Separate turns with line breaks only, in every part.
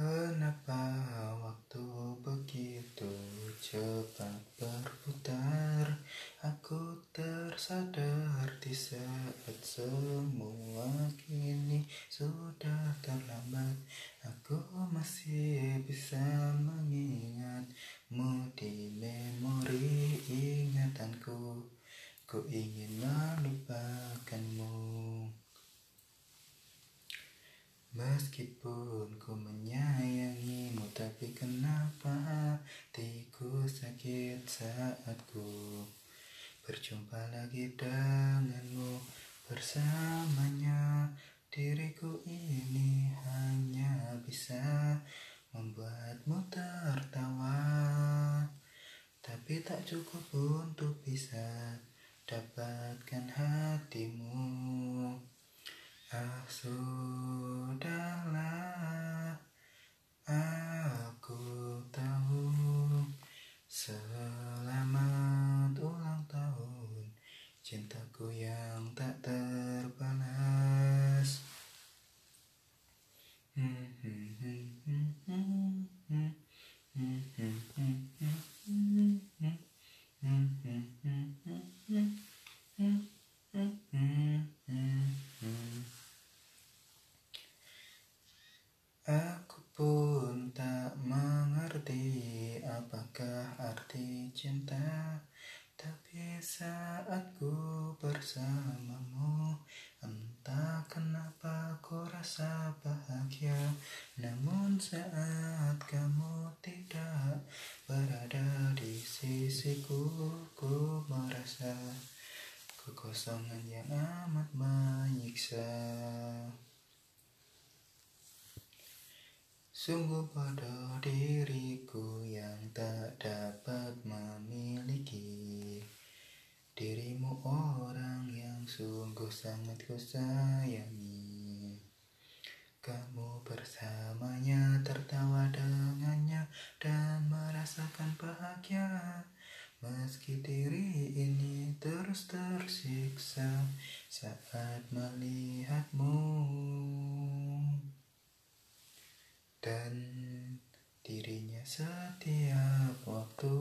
Kenapa waktu begitu cepat berputar? Aku tersadar di saat semua kini sudah terlambat. Aku masih bisa mengingatmu di memori ingatanku. Ku ingin melupakanmu. Meskipun ku menyayangimu Tapi kenapa hatiku sakit saat ku Berjumpa lagi denganmu Bersamanya. Diriku ini hanya bisa Membuatmu tertawa. Tapi tak cukup untuk bisa dapatkan hatimu. Ah sudahlah Aku tahu Selamat ulang tahun Cintaku yang tak terbalas hmm, hmm, Aku pun tak mengerti apakah arti cinta Tapi saat ku bersamamu Entah kenapa ku rasa bahagia. Namun saat kamu tidak berada di sisiku Ku merasa kekosongan yang amat menyiksa. Sungguh bodoh diriku yang tak dapat memiliki Dirimu orang yang sungguh sangat ku sayangi. Kamu bersamanya tertawa dengannya dan merasakan bahagia. Meski diri ini terus tersiksa saat melihatmu. Dan dirinya setiap waktu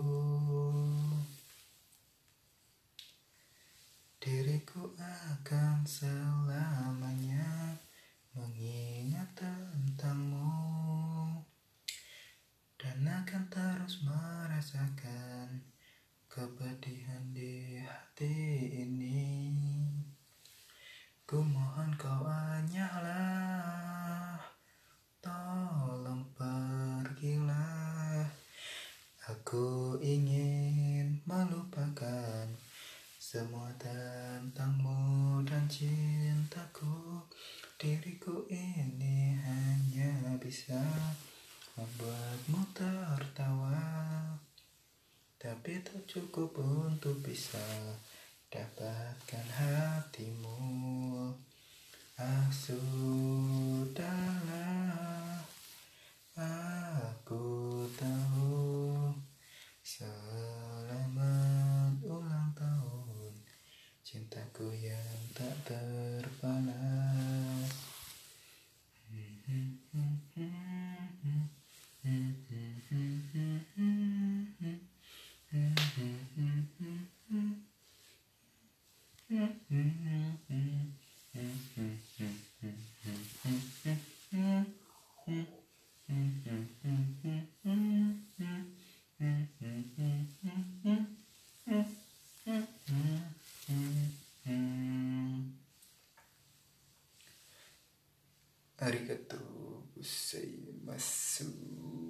diriku akan selamanya mengingat tentangmu dan akan terus merasakan kepedihan di hati ini. Ku mohon kau hanyalah Tolong pergilah. Aku ingin melupakan Semua tentangmu dan cintaku Diriku ini hanya bisa Membuatmu tertawa. Tapi tak cukup untuk bisa Dapatkan hatimu. Ah sudahlah. Aku tahu Selamat ulang tahun. Cintaku yang tak terbalas ありがとうございます。